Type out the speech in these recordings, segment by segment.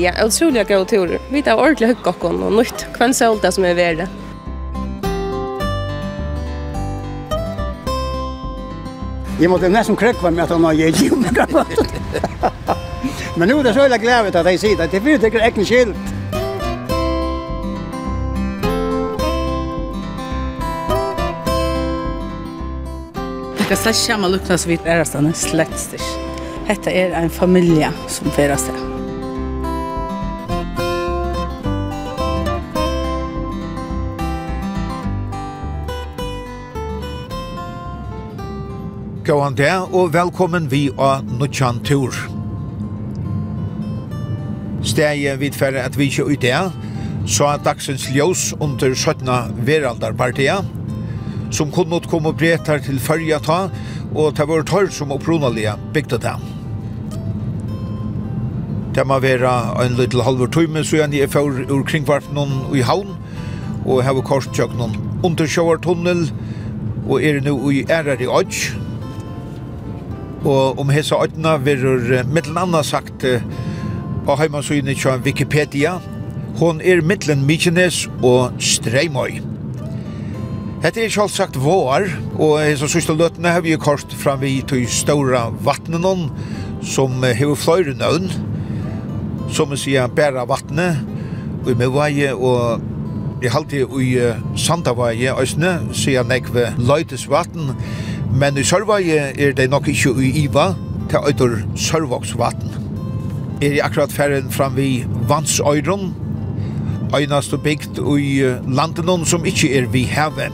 Ja, utrolig god tur. Vi tar ordentlig hygge okken og nytt hvem sol det som er verre. Jeg måtte nesten krøkva med at han har gitt jo med Men nu er det så veldig glævet at jeg sier det. det blir ikke ekkert skilt. Det slett kommer lukna så vidt ærastanet slett styrt. Hetta er en familie som ferast seg. Gåan det, og velkommen vi av Nutsjan Tur. Steget vid færre at vi ikke ut det, så er dagsens ljøs under 17. veraldarpartiet, som kunne utkomme bretar til fyrja ta, og det var tørr som opprunalige bygde det. Det må være en liten halvår tøyme, så jeg er for ur kringvarpen i havn, og har korskjøkken under sjøvartunnel, og er nå i ærer i odds, Og om hesa øyna verur mittlen anna sagt på heimasynet til Wikipedia. Hon er mittlen Mykines og Streimøy. Hette er sjálfsagt vår, og hesa sista løtene har vi kort fram vi til ståra vattnen som hever fløyre nøvn, som sier bæra vattnet, og med veie og i halte i Sandavaie, Øsne, sier nekve løytes vatten, Men i Sørvøy er det nok ikke i Iva, til øyder Sørvågsvatten. Er i akkurat ferden fram vi Vansøyron, øynast og bygd i landen som ikke er vi havet.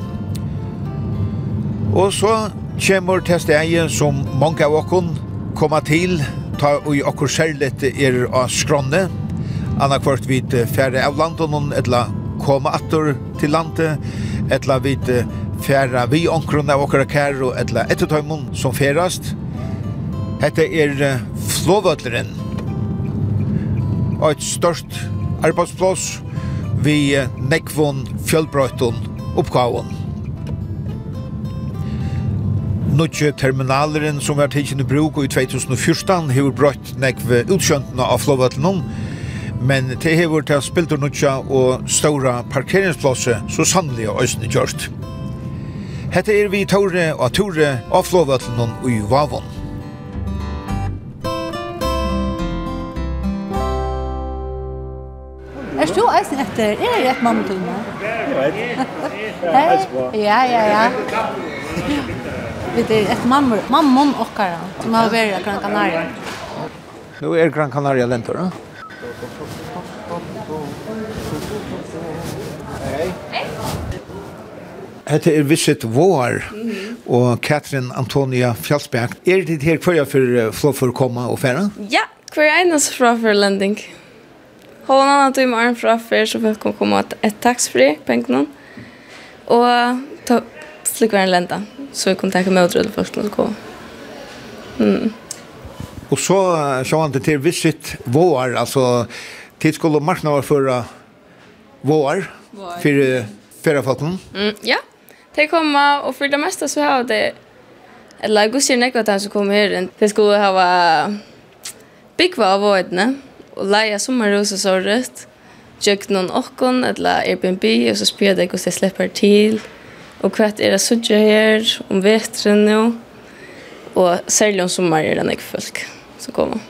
Og så kommer til stedet som mange av okken kommer til, ta og i okker særligt er av skrånne, annakvart vid færre av landen, etla komme atter til landet, etla vid færa vi omkron av okkara kær og etla ettertøymon som færast. Hette er flåvøtleren. Og et størst arbeidsplås vi nekvån fjellbrøyton oppgavon. Nutje terminaleren som var tidsin i bruk i 2014 hefur brøyt nekv utsjöntna av Flåvøtlenon, men det hefur til spiltur nutja og ståra parkeringsplåse så sannlig og òsne gjørst. Hette er vi Tore og Tore av Flåvøtlen og i Vavon. Er du eisen etter? Er det rett mamma til meg? Hei? Ja, ja, ja. Det er et mammor, mammon okkara, som har vært i Gran Canaria. Nå er Gran Canaria lentor, da? Hette er Visit Vår og Katrin Antonia Fjallsberg. Er det her kvar jeg for flå for å komme og fære? Ja, hver er fra for landing. Hold en annen time arm fra for så folk kan komme et taxfri pengene. Og ta flykkværen lenda, så vi kan tenke med å folk til å komme. Mm. Og så sa han til Visit Vår, altså tidskolen for Vår, for ferrafatten. Mm, ja. De kommer, og for det meste så har de, eller jeg sier nekva at de som kommer her, de skulle ha byggva av vårdene, og leia sommerhus og så rett. gjøk noen okkon, eller Airbnb, og så spyr de hvordan de slipper til, og hva er det sudja her, om vetren nå, og særlig om sommer er det nekva folk som kommer.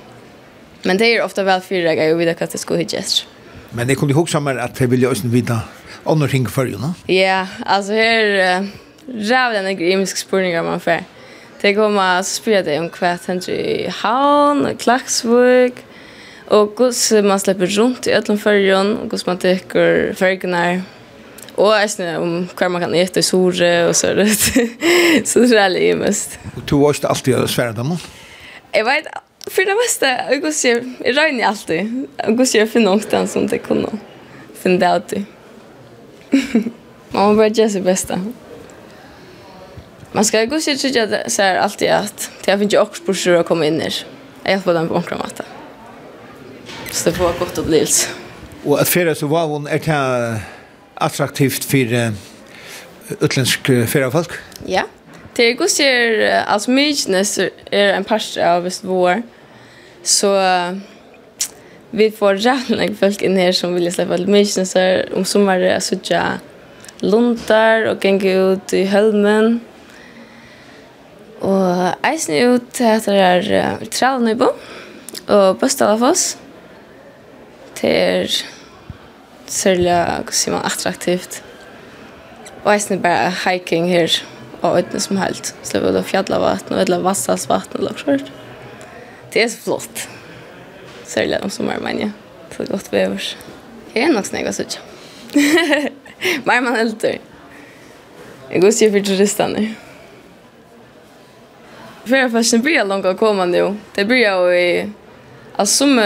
Men det er ofta vel fyra jeg og vi vet hva det skulle hygge etter. Men jeg kunne huske meg at jeg ville også vite andre ting for jo, Ja, altså her uh, rævlig en grimisk spurningar man fer. Det kommer så spyrer det om hva hender i Havn og Klaksvøk, og hvordan man slipper rundt i ødelen førjen, og hvordan man tykker førjene Og jeg snakker om hva man kan gjette i sore og så rett. så det er veldig mest. Og du har ikke alltid svært dem? Jeg vet, for det meste, jeg går ikke, jeg regner alltid. Jeg går ikke å finne noen som det kunne finne det alltid. man må bare gjøre sitt beste. Man skal gå sitt sig at så här alltid at det er ikke også brorsor å komme inn her. Jeg hjelper dem på omkring matta. Så det får være godt opplevelse. Og at färja så var hun er det attraktivt for uh, utländsk färjafolk? Ja. Det er godt ser alltså Mykonos er en parst av vår. Så Uh, vi får rätt folk in här som vill släppa lite Så om sommaren så sitta luntar och gänga ut i hölmen. Och eisen ut at det er uh, Trallnöjbo og Bøstalafoss. Det er særlig vad man, attraktivt. Og eisen är bare hiking her og øyne som helst. Släppa ut av fjällavatten og ötla vassasvatten och lagt Det er så flott særlig om sommeren, men ja, så det er godt vevers. Jeg er nok snakket sånn. Mer man helter. Jeg går sikkert for turistene. Fyrir fashion blir langt å komme nå. Det blir jo i... Altså, som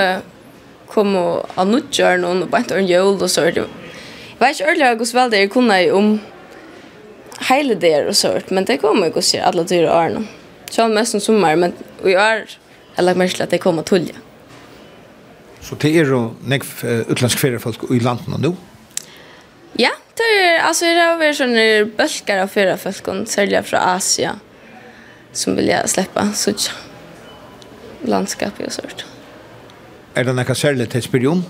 kom av annutjør noen, og bare ikke en jøl og sånt. Jeg vet ikke ordentlig hvordan vel det er kunne om hele det og sånt, men det kommer ikke å si alle dyre årene. Selv mest som sommer, men vi år har jeg lagt merke til at det kommer tullet. Så det er jo nekv utlandsk feriefolk i landet nå? Ja, det er, altså, det har vært sånne bølger av feriefolk, særlig fra Asia, som vil jeg slippe, så i og sånt. Er det nekka særlig til spyrjon?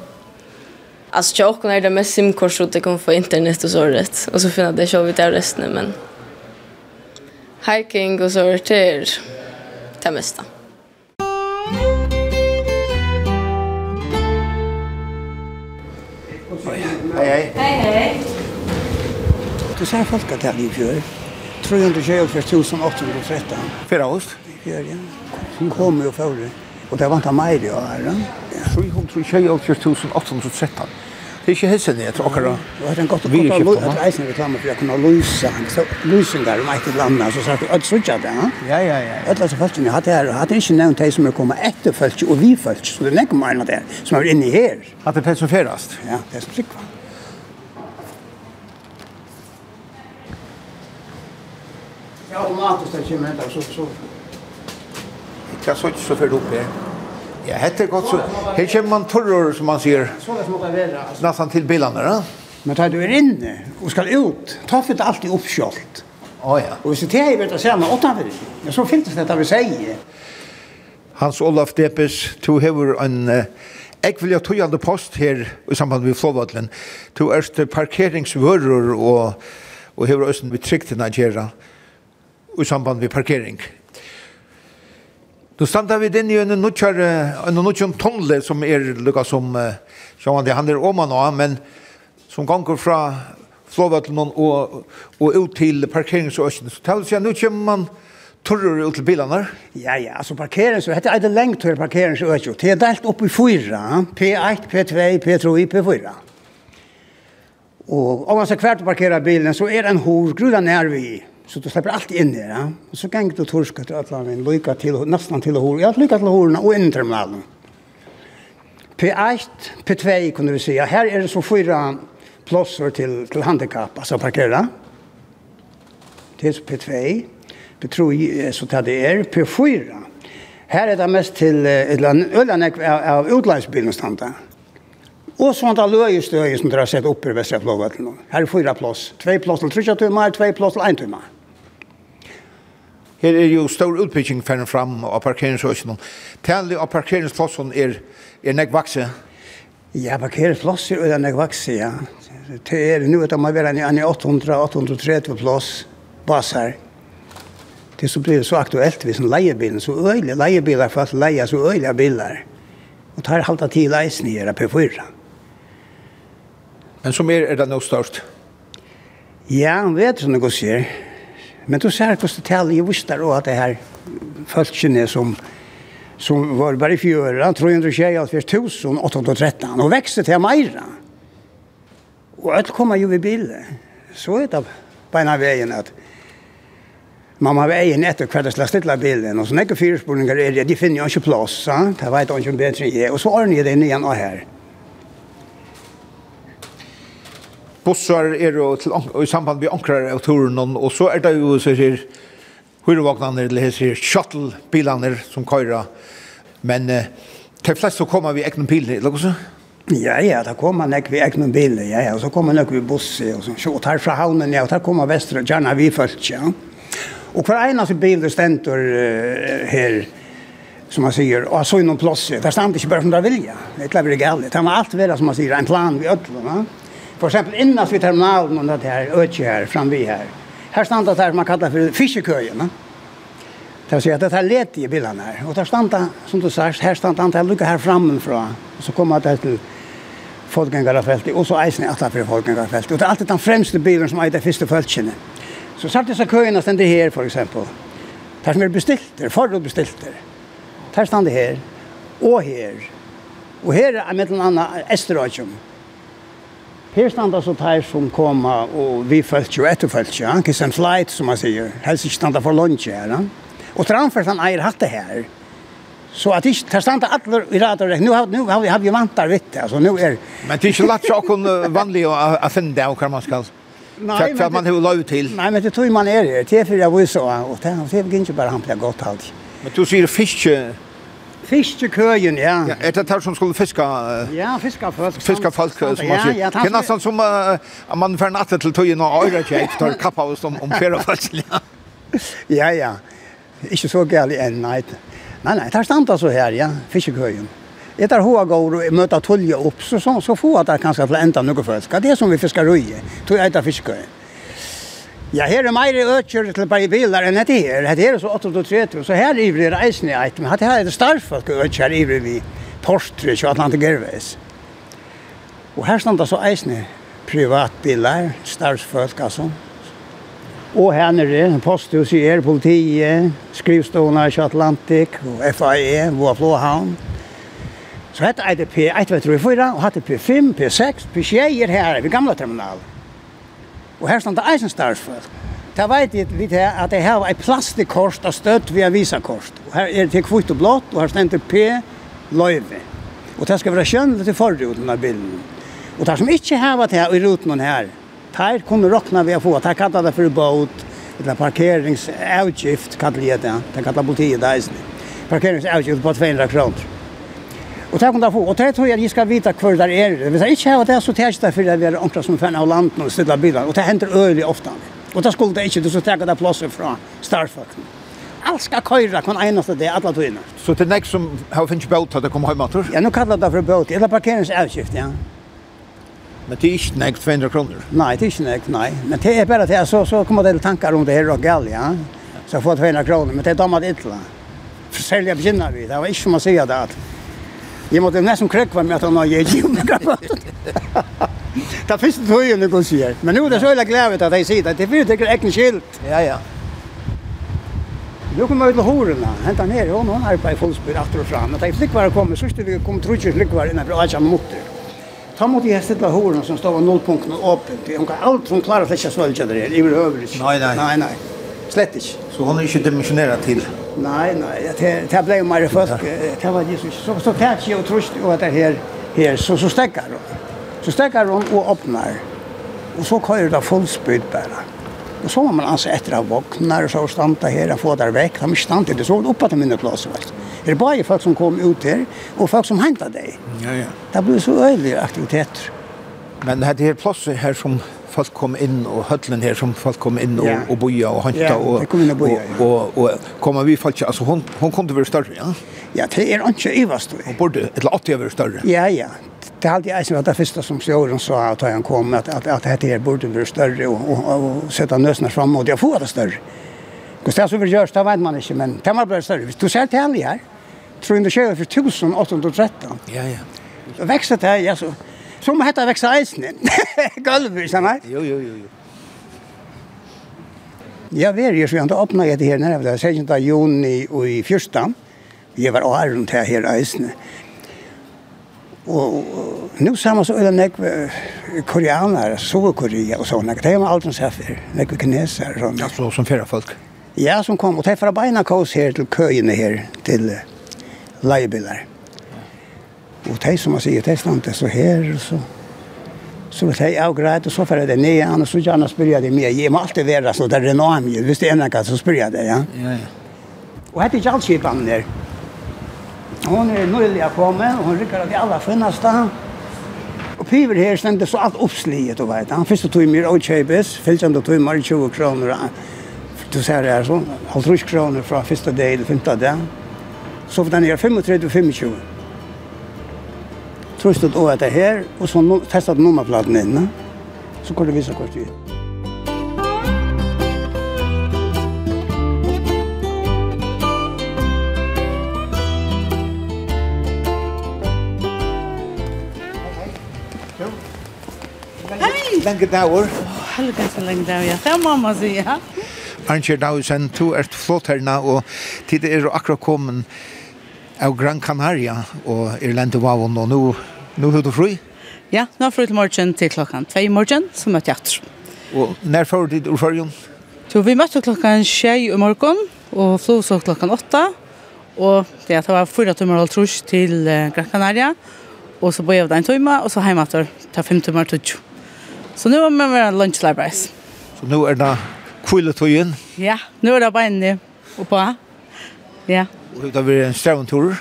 Alltså jag och det mest simkort så det kommer få internet och så rätt. Och så finner det kör vi det resten men hiking och så det är det mesta. hei. Hei, hei. Du sier folk at det er i fjør. 324.813. Fyra ost? Fjör, ja. Som kom jo før. Og det vant av meg i år. 324.813. Det er ikke helsen det, tror jeg. Det er en godt å komme og løse. Det er eisen reklame for jeg kunne lyse. løse. Løsinger om et eller annet, så sagt jeg, «Ødt sutja det, ja?» Ja, ja, ja. Ødt så følte jeg hadde her, og hadde ikke nevnt de som er kommet etter følte, og vi følte, så det er nekker meg enn det, som er inne her. At det er som ferast? Ja, det er som sikkert. automatiskt det kommer inte så så. Det kan så inte så för uppe. Ja, hette gott så. Här kommer man torror som man ser. Så det smakar väl. Nästan till bilarna, va? Men tar du är inne och ska ut. Ta för det alltid uppskjort. Ja ja. Och så det är vet att säga man åtta för. Men så finns det vi säger. Hans Olaf Depes to hever en Ek vil ha tøyande post her i samband med Flåvatlen. Du erste parkeringsvører og, og hever også vi trygt til Nigeria i samband med parkering. Då standa vi den i en nutjar, en nutjar tunnel som er lukka som, sjåan det, han er oman av, men som ganger fra flåvatlen og, og ut til parkeringsøsjen. Så tar vi seg, nu kommer man Torrur ut til bilarna? Ja, ja, altså parkering, så heter det lengt til parkering så økje. Det er delt opp i fyra, P1, P2, P3, P4. Og om man ska hvert parkera bilen, så er det en hår gruda nær vi Så du släpper allt in där. Ja? Och så gäng du torska till alla min lycka till nästan till hår. Jag lycka till horna och in till malen. P1, P2 kunde vi säga. Här är det så fyra plåsor till, till handikapp, alltså parkera. Det är P2. P3 är så tar det är P4. Här är det mest till Öland av utlandsbilen standa. Och sånt där löjestö som drar sett upp i Västra Blåvatten. Här är fyra plås. Två plås till 3 timmar, två plås till 1 timmar. Her er jo stor utbygging fram fram av parkeringshøsene. Tallet av parkeringsplassen er, er nek vakse? Ja, parkeringsplasser er nek vakse, ja. Det er nu at man være en 800-830 plass basar. Det så blir det så aktuelt hvis en leiebil, så øyelig leiebil er fast leie så øyelig biler. Og tar halta tid leisen i her på fyra. Men som er, er det noe størst? Ja, vet du som det går. Men då ser jag tal i visste då att det här fölkene som som var bara i fjöra, 324 1813 och växte till Majra. Och allt kommer ju vid bilden. Så är det på ena vägen att man har vägen etter hver det slags stilla bilen, og så nekker fyrspurningar er det, de finner jo ikke plass, det vet han ikke bedre enn jeg, og så ordner jeg det igjen av her. Mm. bussar er jo til, i samband med ankrar av turen, og så er det jo så sier hyrvagnene, eller sier shuttle-bilane som køyrer. Men eh, flest så kommer vi egnom bilen, eller hva så? Ja, ja, da kommer man vi ved egnom ja, ja, og så kommer man vi buss, og, så, og tar fra havnen, ja, og der kommer vestre, gjerne vi først, ja. Og hver eneste bil det stender uh, her, som man säger och så inom plats där stannar inte bara från där vilja. Det är väl galet. Det har allt väl som man säger en plan vid ödlorna. For exempel innan vi terminalen och det här her, fram vi här. Här standa det her man kallar för fiskekøyene. Det vill säga at det här let i bilarna här. Och där stannar, som du sa, här stannar til lukka her framifrån. Och så kommer det til folkgängarfältet och så eisen att för folkgängarfältet. Og det är alltid den främste bilen som är det första fältchen. Så satt disse köerna ständer här för exempel. Där som är bestilter, förutbestilter. Där stannar det här och här. Och här är mellan andra Esteröjum. Her standa så tær som koma og vi følt jo etter følt jo, ikke en flight som man sier, helst ikke standa for lunch her. Og Tranfors han eier hatt det her. Så at ikke, tar standa alle i rad og och nu har nu har vi har vi vant der vitt altså nu er... Men det er ikke lagt så kon vanlig å, å finne det, hva man ska Nej, för man har lov till. Nej, men det tror man är det. Det är för jag vill så och det har det inte bara han på gott allt. Men du ser fiske Fiskekøyen, ja. ja. Er det der som skulle fiska? Uh, ja, fiska folk. Fiska som man sier. Ja, ja, det er nesten som uh, man får natt til tøyen og øyre kjeit, tar kappa oss om, om fjerde folk. Ja. ja, ja. Ikke så gærlig enn, nei. Nei, nei, det er standa så her, ja, fiskekøyen. Etter hva går og møter tulje opp, så, så, så får jeg det kanskje til enda noe folk. Det er som vi fiskar røye, tog jeg etter fiskekøyen. Ja, her er meire økjer til bare bilar enn dette her. Dette her er så 830, så her ivrig er eisen i eit, men dette her er det starfolk økjer ivrig vi portre til Atlanta Gervais. Og her standa så eisen privatbilar, starfolk altså. Og her nere, posthus i er, politiet, skrivstående i Atlantik, og FAE, Voa Flåhavn. Så hette eit P1, vet du, i fyra, og hette P5, P6, P6 er her, vi gamla terminalen. Og her standa eisen starvsfolk. Ta vet jeg litt her at jeg har et plastikkort av støtt via visakort. Og her er det til kvitt og blått, og her stender P, løyve. Og det skal være kjønnelig til forruten av bilden. Og det som ikke har vært her i ruten her, der kunne råkna vi å få, der kallet det for båt, eller parkeringsavgift, kallar det, Det kallet politiet det eisen. Parkeringsavgift på 200 kroner. Och tack om det får. Och det tror jag att jag ska vita kvar där är. Det vill säga inte här och där så tärs det för det är onklar som fan av landen och ställa bilar. Och det händer öjligt ofta. Och det skulle det inte du så ta det plats ifrån starfucken. Allt ska köra kon enaste det alla två. Så det nästa som har finns båt att komma hem åter. Ja, nu kallar det för båt. Eller parkeringsavgift, ja. Men det är inte näkt 200 kronor. Nej, det är inte näkt, nej. Men det är bara det så så kommer det tankar om det här och gal, ja. Så får 200 kronor, men det är damat illa. Försälja beginnar vi. Det var inte som man säger det att Jeg måtte nesten krekva med at han har gitt jo jordkrabba. Det er første tøyen du kan si her. Men nå er det så veldig glævet at jeg sier det. Det er fyrir tekker ekken skilt. Ja, ja. Nu kommer vi til horena, henta ner, og noen arbeid fullspyr atter og fram. At jeg flikkvar kommer, så skulle vi kom trutjer flikkvar innan fra Aja motor. Ta mot i hestet av horena som stav av nullpunkten og åpen. Hon kan alt, hon klarer slett ikke svølgja der, i vil høver ikke. Nei, nei. Nei, nei. Slett ikke. Så hon er ikke dimensionerad til Nei, nei, det det jo mer folk. Det var ju så så jeg og trust och det her, her, så så stäcker då. Så stäcker hon og öppnar. Og så kører det fullspydd bare. Og så må man anse etter av vaknar og så stanta her og få der vekk. De stanta det så oppe til minne plass. Det var bare folk som kom ut her og folk som hentet deg. Ja ja. Det blir så øyelige aktiviteter. Men det här platsen her som folk kom inn og hødlen her som folk kom inn og, ja. og boja og hanta ja, og, kom inn og, boja, og, og, og, vi folk, altså hon hon kom til å være større, ja? Ja, det er ikke øverst. Hun burde, eller at jeg var større? Ja, ja. Det hade jeg som var det første som stjorden sa at han kom att att att det här borde bli större och och, og sätta nøsene fram och det får det större. det er så vil gjøres, det vet man inte men det må bli større. Hvis Du ser til han här. Tror det skjer för 1813. Ja ja. Växte det ja, så... Så må hetta vekse eisen. Gulvet, skjønner jeg. Jo, jo, jo, jo. Ja, vi er jo så da åpna jeg det her nere, det er 16. juni og i fyrstan. Jeg var året rundt her her eisene. Og nu saman så er det nek koreanere, Sør-Korea og sånne. Det har man aldri sett før. nekve kineser og sånne. Ja, så som fyrre folk. Ja, som kom. Og det er fra beina kås her til køyene her, til uh, leiebiler. Og de som man sier, de stande så her, og så. Så det er jo greit, og så får jeg det ned igjen, og så gjerne spør jeg det mye. Jeg må alltid være så der er noe mye. Hvis det er noe, så spør jeg det, ja. Ja, ja. Og hette Jalskipan der. Hon er nøylig å komme, og hun rykker av de aller finneste. Og piver her stendte så alt oppsliget, du vet. Han første tog mye og kjøpes, fylgjende tog mye 20 kroner. Du ser det her sånn, halvtrus kroner fra første dag til femte dag. Så for den er 35-25 trustet over det her, og så no, testet nummerplaten inne. Så kunne det vise hvor det er. Lange dager. Helge så lenge dager, ja. Det er mamma sier, ja. Arncher Dausen, du er flott herna, og tid er akkurat kommet av Gran Canaria og Irlande var og nå. Nå er du fri? Ja, nå er fri til morgen til klokken 2 i morgen, så møtte jeg etter. Og når får du ditt ordførjen? Så vi møtte klokken 6 i morgen, og flo så klokken 8. Og det var fyra timmar og trus til Gran Canaria. Og så bøy av den timer, og så hjemme etter. Det fem timmar og trus. Så nu har vi med lunch break. Så nu er det kvile tøyen? Ja, nu er det bare inne og. Ja. Och det blir en strävan tur.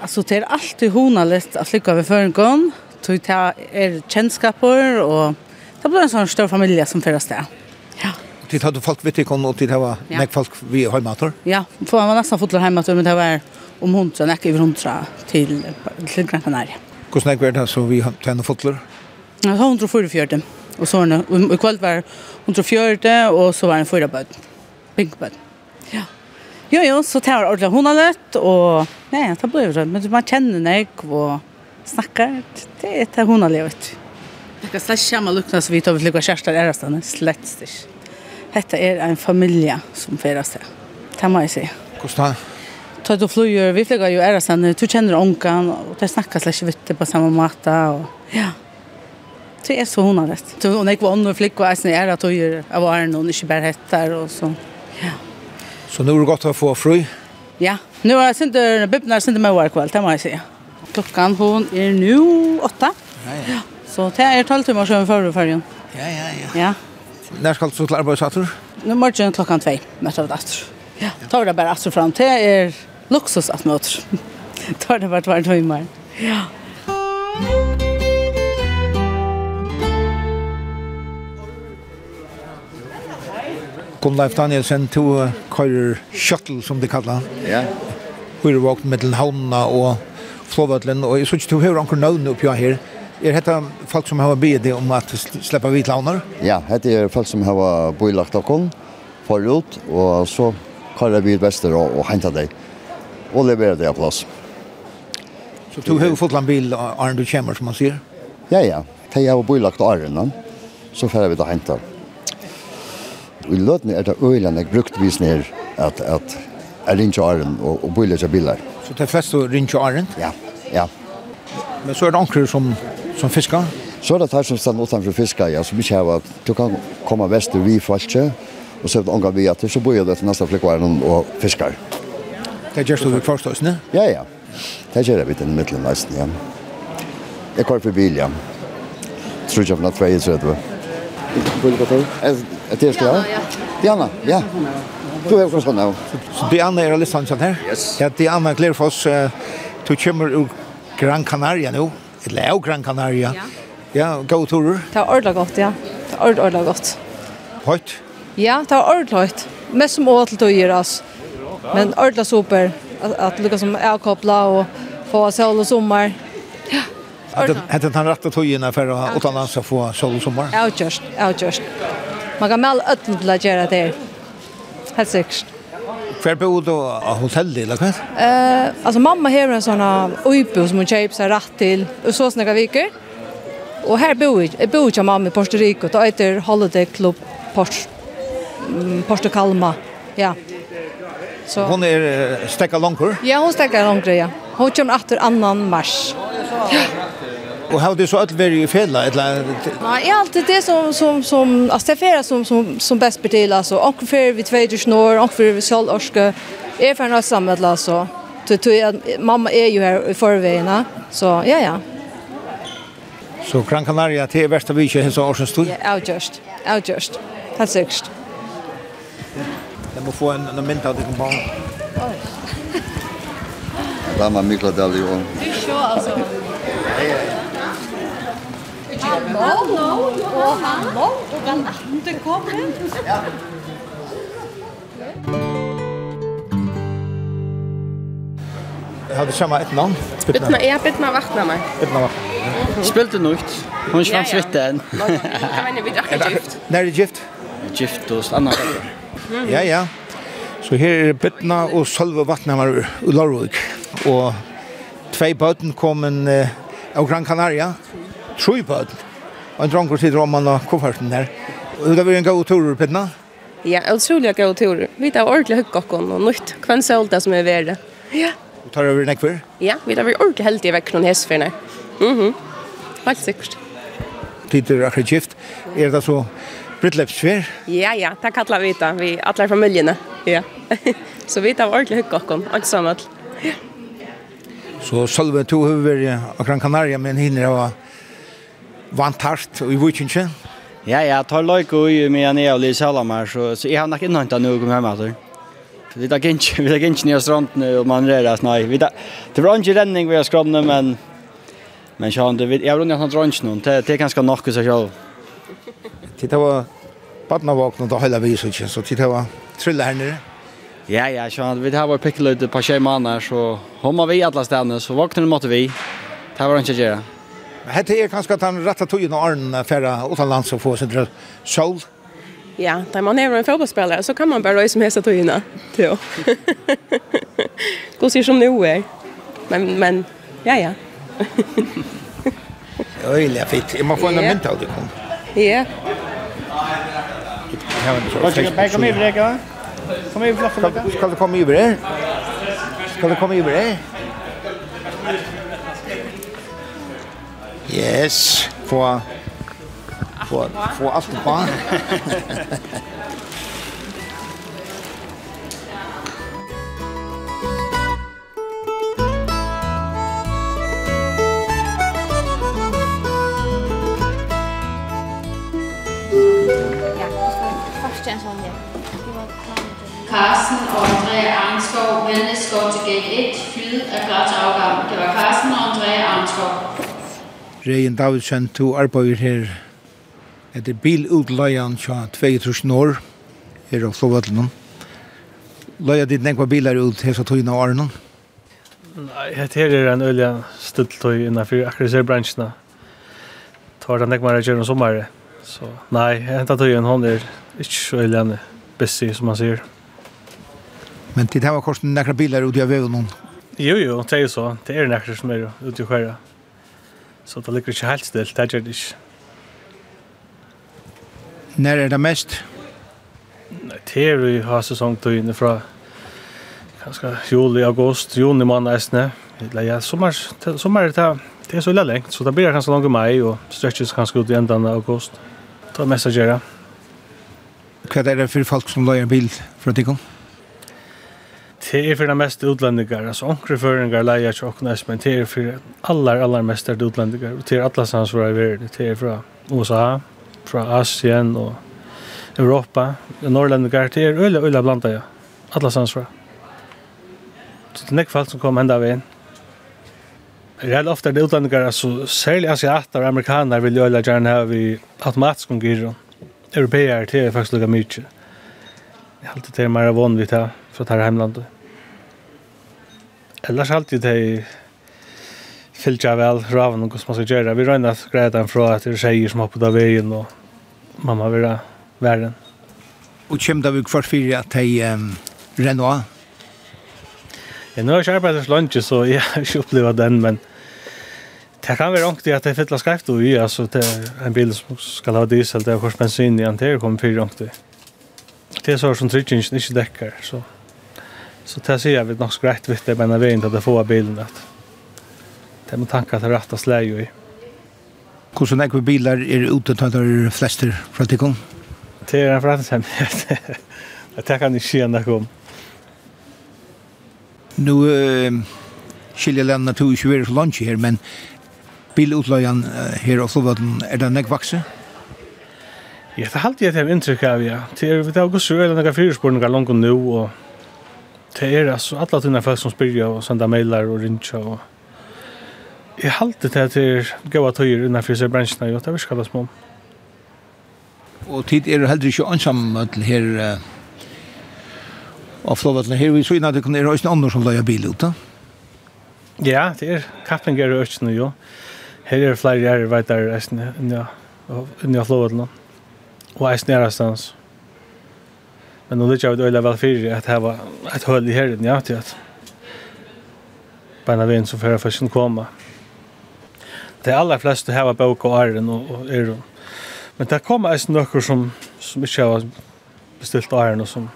Alltså det är alltid honalist att lycka vid förgång. Tog ta er känskaper och det blir en sån stor familj som föras där. Ja. Tid hade folk vet ikon og tid hadde ja. nek folk vi hemmator. Ja, får man nästan fotlar hemmator men det var om hundra, nek över hundra till, till Gran Canaria. Hur er det så vi tände fotlar? Ja, hundra fyra fjörde. Och så var det, i kväll var hundra fjörde och så var det en fyra pink Pinkböd. Ja. Jo, jo, så tar ordentlig hun har løtt, og nei, det blir jo men man kjenner nek og snakker, det er det hun har løtt. Det kan slett komme lukna så vi tar til hva kjærester er slett ikke. Hette er en familie som fyrer seg. Det må jeg si. Hvordan da? Ta du flyger, vi flyger jo er stedene, du kjenner onkan, og det snakker slett ikke vitt på samme måte, og ja. Det er så hun har rett. Hun er ikke vanlig flykker, og jeg er at hun gjør, jeg var her noen, ikke bare heter, og så, ja. Så nu är det gott att få fri? Ja, nu har jag synder, bibnar synder med vår kväll, det må jag säga. Klockan hon är nu åtta. Ja, ja. Så det är tolv timmar sedan förra färgen. Ja, ja, ja. Ja. När ska du så till arbetsattor? Nu morgon klockan två, möter vi attor. Ja, tar det bara attor fram. Det är luxus att möter. tar det bara två timmar. Ja. Gunn Leif Danielsen to kører shuttle som de kallar. Ja. Hvor vakt mellom havnene og flåvøtlen, og jeg synes du hører anker navn oppi her. Er dette folk som har bedt om at slippe vidt launer? Ja, dette er folk som har bøylagt okken forut og så kører vi vester og, og henter deg og leverer deg av plass. Så du har fått en bil Arne du kommer som man sier? Ja, ja. De har bøylagt Arne, så får vi det henter i løtene er det øyene jeg brukt vis ned at, at er ringe åren og, og bøyler seg biler. Så det er flest å ringe åren? Ja, ja. Men så er det anker som, som fisker? Så er det her som stand utenfor fisker, ja, som ikke har at du kan komme vest og vi falske, og så er det anker vi etter, så bøyer det til neste flikkvaren og fisker. Det gjør du i kvarstøysene? Ja, ja. Det gjør jeg vidt i midtelen nesten, ja. Jeg kvar for bil, ja. Tror ikke jeg for natt 32. Hvor er det Det är det. Diana, ja. Du är från Skåne. Så Diana är sånn her. Yes. Ja, Diana är klar oss. Du kommer ur Gran Canaria nu. Eller ur Gran Canaria. Ja, Ja, gå tur. Det är ordentlig godt, ja. Det är ordentlig godt. Høyt? Ja, det är ordentlig höjt. Mest som åt å gjøre oss. Men ordentlig super. At lyckas som är koppla och få sol og sommer. Ja. Hette han rätt att tog in for å åt annars få sol och sommar? Ja, just. Ja, just. Man kan melde ødelen til å gjøre det. Helt sikkert. Hver bor du av hotellet, eller hva? Eh, altså, mamma har en sånn uibu som hun kjøper seg rett til, og så snakker viker. Og her bor jeg, jeg bor ikke mamma i Porto Rico, da heter Holiday Club Porto, Porto Calma, ja. Så. Hon är er, stekka långkur? Ja, hon stäcka långkur, ja. Hon kommer efter annan mars. Ja. Och hur det så att vara i fel eller Nej, är alltid det som som som alltså det astefera som som som bäst bedel alltså och för vi två ju snor och för vi skall orska är för något samlat alltså. Du tror jag mamma är ju här i förvägen så ja ja. Så Gran Canaria till värsta vi kör så års stund. Ja, outjust. Outjust. Helt sikkert. Jeg må få en en mynd av det kan bara. Lama Mikladalio. Du kör alltså. Ja ja. Hallå, og hallå, og galante kommer. Ja. Hade samma ett namn. Bitna är bitna vattna mig. Bitna vattna. Spilte nucht. Hon svitte en. Jag menar vi drack gift. Nej, det gift. Gift och stanna. Ja, ja. Så her er Bitna og Sølve Vatnhamar i Lorvik. Og tvei bøten kom en av Gran Canaria Troi på. Og en dronker sitter om man og kofferten der. Og det var en god tur, Pinna? Ja, utrolig god tur. Vi tar ordentlig høyt gokken og nytt. Hvem ser det som er verre? Ja. Og tar over nekk før? Ja, vi tar ordentlig heldig vekk noen hestfyrne. Mhm. Mm Helt sikkert. Tider akkurat skift. Er det så brittløpsfyr? Ja, ja. Det kallar vi det. Vi atler familiene. Ja. så vi tar ordentlig høyt gokken. Alt sammen. Ja. Så Salve, to har vært akkurat Kanaria, men hinner av vant hardt i vikingen? Ja, ja, tar løyk og i med ned og Lise Salamar, så, så jeg har nok ikke nødt til noe å komme hjemme etter. Vi tar ikke, vi tar ikke nye strandene og man rører oss, nei. Vi tar, det var ikke renning har skromne, men, men så han det, jag har han drunch nu. det, det er ganske nok i seg selv. Det var badnavåknet då hele vi så så det var trilla här nere. Ja, ja, så han vi har vært pikkeløyde på tjej måneder, så hun var vi alla alle så vaknar måtte vi. Det var inte å gjøre. Hette er kanskje at han rattet tog inn og Arne færre utenlands og få sin sol. Ja, da man er en fotbollsspelare så kan man bara röja som hästa tog innan. Gå sig som nu är. Men, men, ja, ja. Öjliga fint. Jag må få en mynd av det. Ja. Kom över dig, Kom över, Skal du komma över dig? Skal du komma över dig? Yes, få få få alt på. Carsten og Andrea Arnskov vendte skov til gate 1, flyet af Græts afgang. Det var Carsten og Andrea Arnskov. Regin Davidsen, to arbeider her etter bilutleian fra 2000 år her av Flåvatlen. Løya ditt nekva bilar ut hesa tøyna og Arnon? Nei, het her er en øyelig stilltøy innenfor akkurat ser bransjene. Tar den nekva regjeren om sommare. Så nei, henta tøyen hon er ikke så ølja busy, som man sier. Men til det var korsen nekra bilar ut i av vevunnen? Jo, jo, det er jo så. Det er nekra som er ute i skjæra. Så det ligger ikke helt stilt, det gjør det ikke. Når er det mest? Nei, det er jo ha sesongtøyene fra kanskje juli, august, juni måned eisne. Ja, sommer, sommer det, det er så veldig lengt, så det blir kanskje langt i mai, og stretches kanskje ut i enden av august. Det er mest å gjøre. Hva er det for folk som løyer bil fra Tikkong? Det er for det mest utlendingar, altså onkre føringar leia ikke okna men det er for allar, allar mest er utlendingar, og det er atlas hans fra i verden, det er fra USA, fra Asien og Europa, norrlendingar, det er øyla, øyla blanda, ja, atlas hans for Så det er nekfalt som kom enda veien. Rätt ofta det utlänningar, alltså særlig asiater og amerikaner vil jo alla gärna ha vi automatisk omgivning. Europeer, det er faktisk lukka mykje. Jeg har alltid till er van vid her, fra det. Ellers alltid det fylgja vel raven og hvordan man skal gjøre. Vi røyna at greia den fra at det er tjejer som har på da veien og mamma vil ha verden. Og kjem da vi kvart fyrir at de um, renner av? Ja, nå har jeg ikke arbeidet så langt, så jeg har ikke opplevd den, men det kan være ångtig at det er fylla skreft og i, altså det er en bil som skal ha diesel, det er kors bensin i, det er kommer fyrir ångtig. Det er så som tryggingen ikke dekker, så... Så det ser jag vet nog greit vitt det, men jag vet inte att det får bilen att det må tanka till rätta släge i. Hur er näkva bilar är det utetagare flester från Tikon? Det er en forretningshemmelighet. det kan ikke ske när kom. Nu uh, skiljer länderna tog ikke vidare så långt her, men bilutlöjan her och Slovöten, er det näkva vaksen? Ja, det er alltid et inntrykk av, ja. Det er vi tar också eller noen fyrspårninger langt nå, og det er altså alla tina folk som spyrir og senda mailar og rinja og jeg halte det til gaua tøyer innanfor seg bransjene og det er virkelig små og tid er heller ikke ansam til her og flåvattene her vi så innan det kunne er høysen andre som løyer bil ut da. ja, det er. Kappinger og økene jo her er flere gjerri veitar inni av flåvattene og eisen er stans Men nu lyckas jag väl för att ha ett hål i herren, ja, till att bara vem som för fashion komma. Det är alla flesta här var bok och arren och är er. Men det kommer alltså några som som inte har beställt arren och som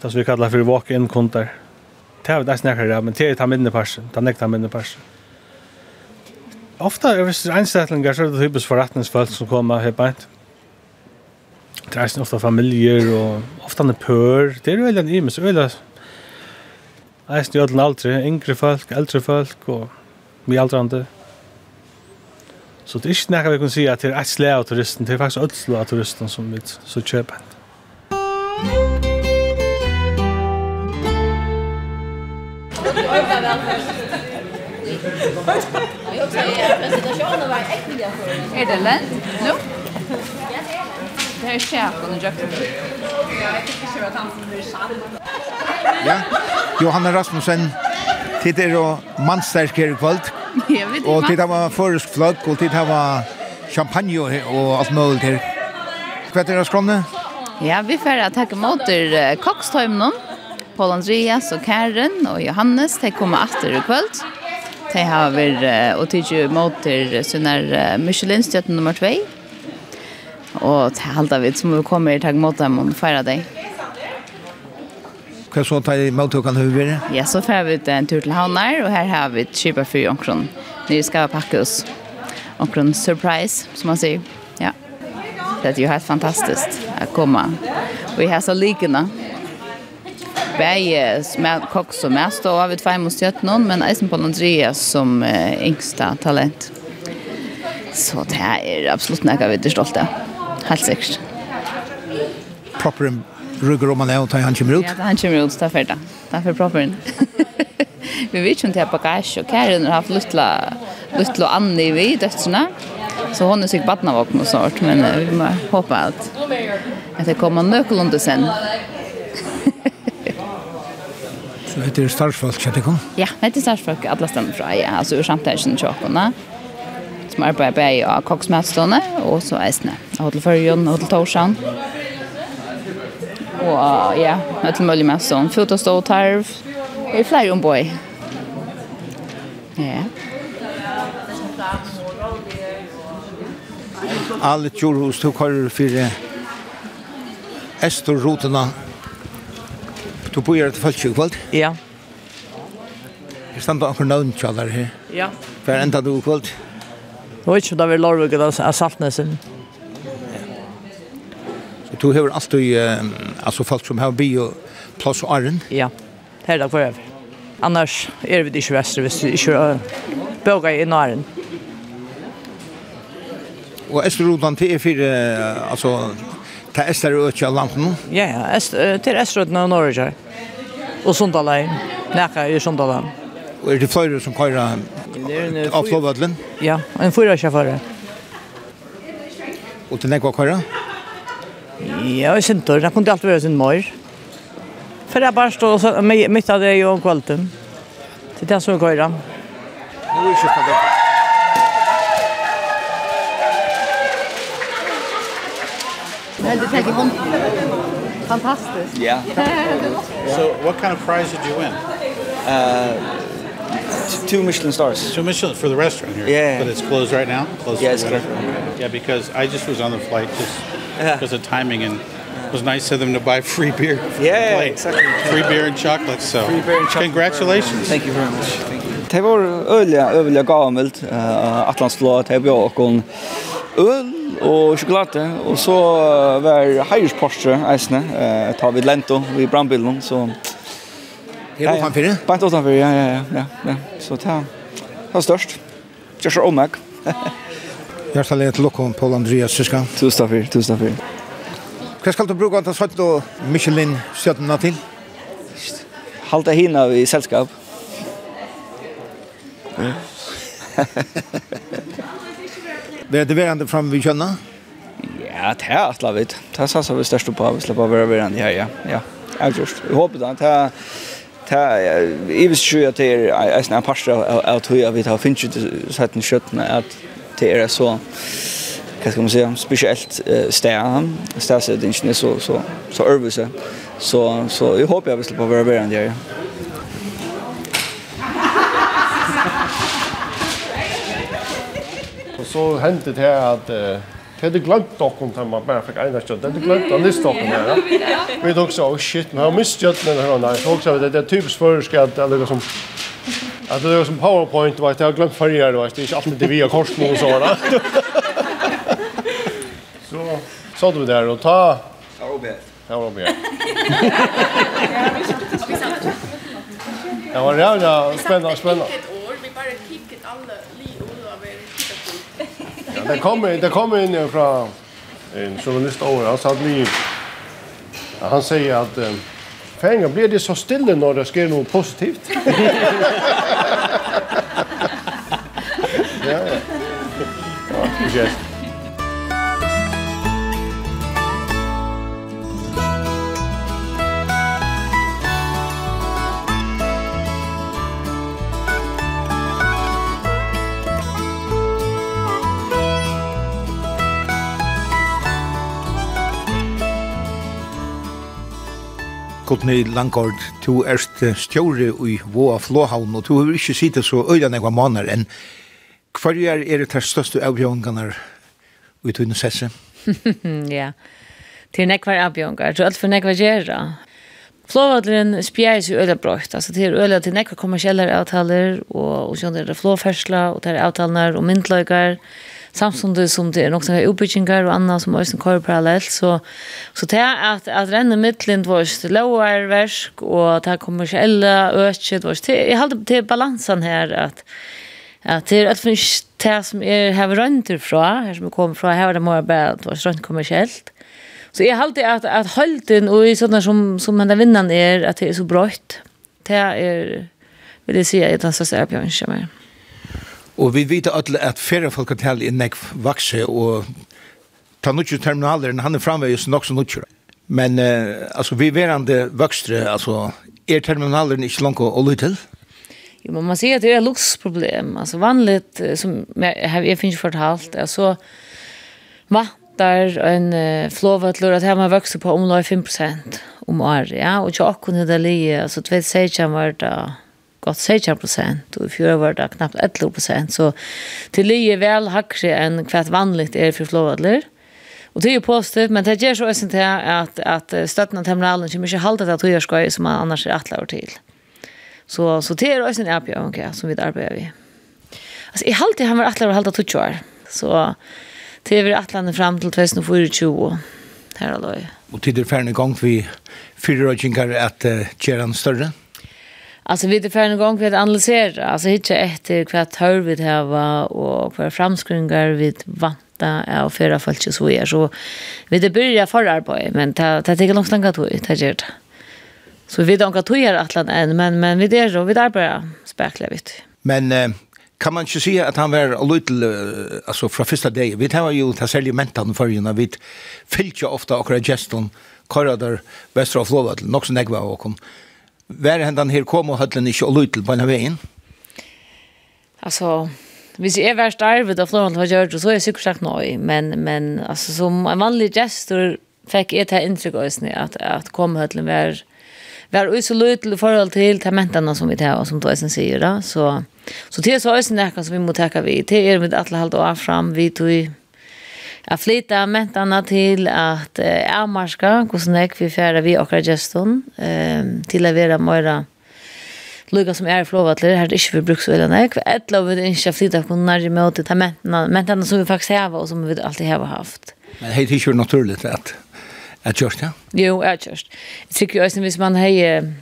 det som vi kallar för walk-in kunder. Det är nästan ja, men det är ta mindre parsen, ta nästa minne parsen. Ofta är det anställningar så är det typiskt förrättningsfolk som kommer helt enkelt det er ofta familjer og ofta en pør. Det er jo veldig imes, veldig eisen i ødelen aldri, yngre folk, eldre folk og mye aldrande. Så det er ikke nekka vi kan si at det er et slag av turisten, det er faktisk et slag av turisten som vi så kjøper. Er det lent? No? Det här är käkon och. Jag tycker att. Ja, Johanna Rasmussen. Tid er og mannsterk her i kvöld. Og tid hava føresk flagg og tid hava champagne og alt mulig her. Hva er det skrånne? Ja, vi får takke måter Kokstøymnen. Paul Andreas og Karen og Johannes, de kommer atter i kvöld. De har vært og tidsi måter sånne Michelin-stjøtten nummer 2 og til halda vi som vi kommer i tag mot dem og feira deg. Hva så tar i måltøkene høyere? Ja, så får vi en tur til Havnar, og her har vi et kjøper for omkron. Nå skal vi pakke oss omkron surprise, som man sier. Ja. Det er jo helt fantastisk å komme. Og vi har så likene. Begge med koks og mest, og vi tvei mot stjøttene, men eisen på Andreas som yngsta talent. Så det er absolutt noe vi er stolte av helt sikkert. Proper rugger om man er og tar han kommer ut? Ja, han kommer ut, det er ferdig. Det er for proper. vi vet ikke om det er bagasje, og Karen har haft luttla, luttla Anni vi i dødsene. Så hon er sikkert badnavåken og sånt, men vi må håpe at, at det kommer nøkkelunde sen. Så det er starfsfolk, kjøttekom? Ja, det er starsfolk, alle stemmer fra, ja, altså ur samtidig kjøkkerne. Ja som arbeider bare av koksmatstående, og så eisene. Hotel Førjøen, Hotel Torsan. Og ja, Hotel Møllemestående, Fotostå og Tarv. Det er flere omboi. Ja. Alle tjorhus tog har fire Estorrutene. Du bor her til Falskjøkvald? Ja. Jeg stender akkurat navn til alle her. Ja. Hver enda du kvalt? Ja. Nå var ikke da vi lår vugget av Saltnesen. Så du har alltid, uh, altså folk som har bio plass og arren? Ja, her da for øvrig. Annars er vi ikke vestre hvis vi ikke uh, bøker i Naren. Og Østerrodan til er for, uh, altså, til Øster og Øtja Lampen? Ja, ja, til Østerrodan og Norge. Og Sundalein, nekka i Sundalein. Og er det flere som kører av flåvødlen? Ja, en fyra sjåfører. Og til nekva kører? Ja, jeg synes det. Det kunne alltid være sin mor. For jeg bare står mitt av det og kvalten. Til det som kører. Nå er det ikke det. Men det tenker hon fantastiskt. Yeah. so what kind of prize did you win? Uh two Michelin stars. Two Michelin for the restaurant here. Yeah. But it's closed right now. Closed yeah, for whatever. Closed. Yeah, because I just was on the flight just yeah. because of timing and it was nice of them to buy free beer. Yeah, exactly. Free beer and chocolate, so. Free beer and chocolate. Congratulations. Thank you very much. Thank you. Det var øyelig, øyelig gammelt, uh, Atlantsblå, det var åkken øl og sjokolade, og så var heirsporsje eisene, uh, tar vi lento i brandbilen, så... So Det är utanför det? Bant utanför, ja, ja, ja. ja, ja. Så det är, det är størst. Det er så mig. Hjertelig til Lokom, Paul Andreas Syska. Tusen takk for, tusen takk for. Hva skal du bruke antas høyt og Michelin-stjøttene til? Halte hina i selskap. Det er det verande fram vi kjønner? Ja, det er atla vidt. Det er sånn som vi størst på, vi slipper å være verande her, ja. Ja, jeg just. Jeg håper det. Det er ta i vis sjø at er ein ein pastor av tøy av vit har finnst sætten skøtten at det er så hva skal man si, spesielt sted, stedsetningen er så, så, så øvelse. Så, så jeg håper jeg vil slippe å være bedre enn. Og så hendte det her at Det hade glömt dock om man bara fick ena kött. Det hade glömt av nyss dock om det. Vi tog så, oh shit, men jag har mist kött med den här. Jag tog så, det är typiskt förska att det lyckas som... Att det är som powerpoint, vet jag har glömt färger, det är inte alltid via korsning och så Så så vi där och ta... Jag var bäst. Jag var bäst. Det var jävla spännande, spännande. det kommer det kommer in från en journalist över sa att vi han säger att um, fänga blir det så stilla när det sker något positivt. ja. Ja, just. Kotni Langård, du erst stjóri i Våa Flåhavn, og du har ikke sitte så øyla nekva måneder enn. Hva er er det til største avbjørngene i tunne sesse? ja, til nekva avbjørnger, til alt for nekva gjerra. Flåvadleren spjær seg øyla brøyt, altså til øyla til nekva kommersielle avtaler, og, og sånn er det flåfersla, og til avtalene og myndløyger, og samtidigt som det är också sånne uppbyggingar og annat som også kører parallelt, så så det er att att renna midtelen vårt lower verk och det här kommersielle öket vårt, det jag hade till balansen här att att det är att finns det som är här runt ifrån här som kommer ifrån, här var det mer bara vars runt kommersiellt så jag alltid att att hållten och i sådana som som den vinnaren är att det är så brött det är vill jag säga att det är så här på en Og vi vet alle at færre tale i nekk vakse, og ta nukkje terminaler, han er framvegis nok som nukkje. Men uh, altså, vi verande vokstre, altså, er terminaleren ikke langt å lytte til? Jo, men man sier at det er et luksproblem. Altså, vanligt, som jeg, jeg finner fortalt, er så en uh, flåvatlur at her man vokser på omlag 5% om året, ja, og ikke akkurat det lige, altså, 2016 var det gott 16 procent och i fjore var det knappt 11 procent. så til lige väl hakre än kvart vanligt är för flåvadler. Och det är ju positivt, men det ger så att, att, att, at støtten av terminalen kommer inte halvt det att høyre som man annars är atlever till. Så, så det är också en app okay, som vi arbetar vi. Alltså, i halvtid har vi atlever att til 20 år, så det är vi atlever fram till 2024 Här har løy. Och tid er ferdig gång vi fyra og att uh, göra en större? Ja. Alltså vi det för en gång för att analysera, alltså hitta efter vad hör vi det här var och vad framskringar vi vanta är och förra fallet så är så vi det börjar förra på men ta ta det långt långt då ta det. Så vi då kan tojer Atlant än men men vi det så vi där bara spekla vet. Men eh, kan man inte säga att han var lite alltså från första dag Vi tar ju ta sälja mentan för ju vi fyllde ofta och geston korridor väster av Flåvad, något som jag var och kom. Vær er hendan her kom og höllen inte og lytel på den veien? Altså, hvis jeg er verst arvet av Florent har gjort, så er jeg sikkert sagt noe, men, men altså, som en vanlig gestor fikk jeg til inntrykk av oss at, at komhøtlen var, var ut så lytel i forhold til tementene som vi tar, og som Tøysen sier da, så, så det er så også noe som vi må takke vi, til er vi alle halvt av fram, vi tog Jag flyttar mentarna till att eh, avmarska hvordan jag vi färda vi och geston eh, till att vara mera lukka som är förlovat till det här är inte för bruksvillan jag ett lov vi inte flytta på närja mig åt det mentarna som vi faktiskt har och som vi alltid har haft. Men det är ju naturligt att att just ja? Jo, att just Jag tycker ju att man har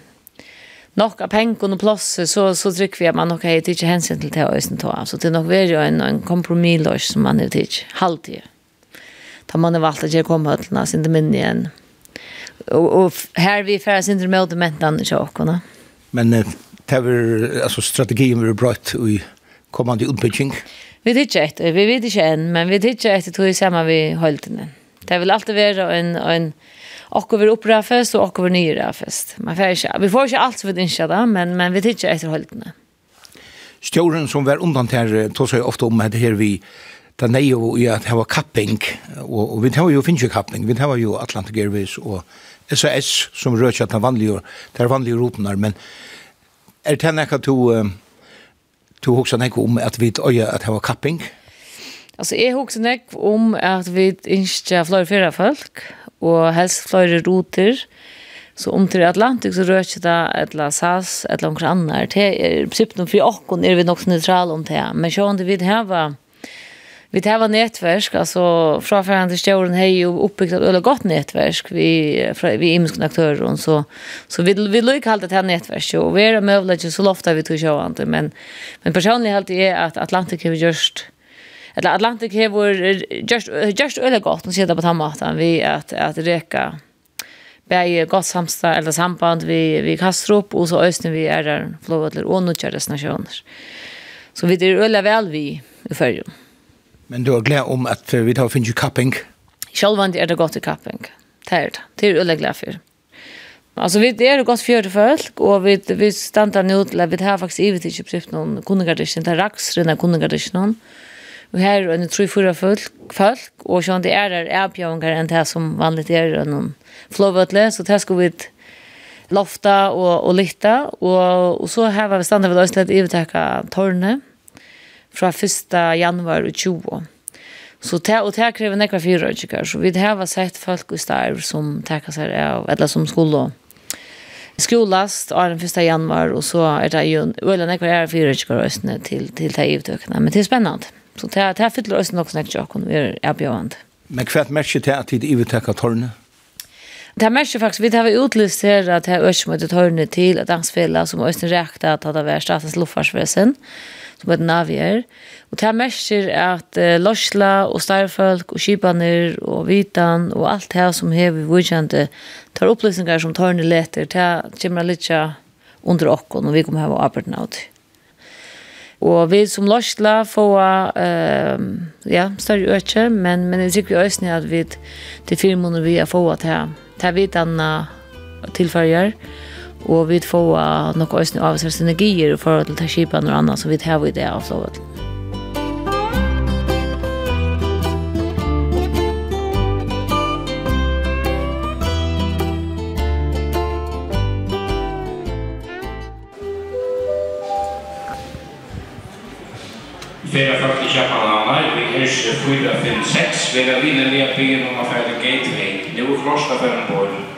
nok av pengar og plass, så så trykker vi at man nok har ikke hensyn til det ösen ta så det er nok veldig en en kompromisslös som man har till halvtid. Da man har valgt at jeg kom høytlene, sin det minne igjen. Og, og her vi færre sin det å mentene til åkene. Men det er altså strategien vi har brøtt i kommande utbygging? Vi vet ikke etter, vi vet ikke enn, men vi vet ikke etter tog sammen vi holdt den. Det vil alltid være en, en och över opera fest och över nyra fest. Man får inte, vi får inte allt som vi inte där, men, men vi tycker efter hålltena. Stjorden som var undan här tog sig ofta om det här vi det er jo i at det var kapping, og, og vi tar jo finnes jo kapping, vi tar jo Atlantic Airways og SAS som rører at det er vanlige, det er vanlige ropenar, men er det nekka to, to hoksa nekka om at vi øye at det var kapping? Altså, jeg hoksa nekka om at vi ikke flere fyrre folk, og helst flere ruter, Så om til Atlantik så rører det etla SAS, et etla omkring annar. Det er prinsippen for åkken er vi nok nøytral om det. Men sjående om det her var vi det var nätverk alltså från förhand till Stjärn hej ju uppbyggt ett väldigt gott nätverk vi fra, vi imsk aktörer så så vi vi lyckas halt det här nätverket och vi är möjligt så ofta vi tog inte men men personligen helt är att Atlantic har just eller Atlantic har just just väldigt gott och sitta på tamatan vi att att reka bäge gott samsta eller samband vi vi kastar upp och så östen vi är där flóvallar och nú kjærastna sjónar. Så vi det ølla väl vi i førjum. Men du er glad om att vi tar finnes jo kapping? Sjølvand är det gott i kapping. Det er det. Det er glad för. Alltså vi det godt fjør til folk, och vi, vi stannar nu till vi har faktiskt ivet inte prøvd någon kundegardisjon, där rax raksrene kundegardisjon. Og her er det tre fyra folk, folk og sånn det er der avbjøringer enn det som vanligt er noen flåvøtle, så det skal vi lofta og, og lytte, og, og så har vi standa ved oss i at ivetekka tårnet, fra 1. januar 20. Så det, og det krever nekra fyra utkikker, så vi har sett folk i stær som takkar seg av, eller som skulle skolast av den 1. januar, og så er det jo eller nekra er fyra utkikker østene til, til det utøkene, men det er spennende. Så det, det er fyller østene også nekra utkikker, vi er erbjøvende. Men hva merker det at det er utkikker tårne? Det här märker faktiskt, vi har utlyst här att det här örsmötet hörde till ett dansfälla som Östen räkta att det var statens luftfarsväsen. Mm som heter Navier. Og det her merker at uh, Lorsla og Starfolk og Kibaner og Vitan og alt det som har vi vujkjente tar opplysninger som tar ned leter, det kommer litt under okken og vi kommer her og arbeider nå det. Og vi som Lorsla får uh, ja, større øke, men, men jeg sikker jo øyne at vi til fire måneder vi har fått til, til Det er Vitan. Og vi får noe også av seg synergier i forhold til skipene og annet, så vi tar vi det av flåvet. Fera fakti Kjapanana, vi hers 4, 5, 6, vi er vinner vi er byen om affæren Gateway, nu er Frosta Fernborg.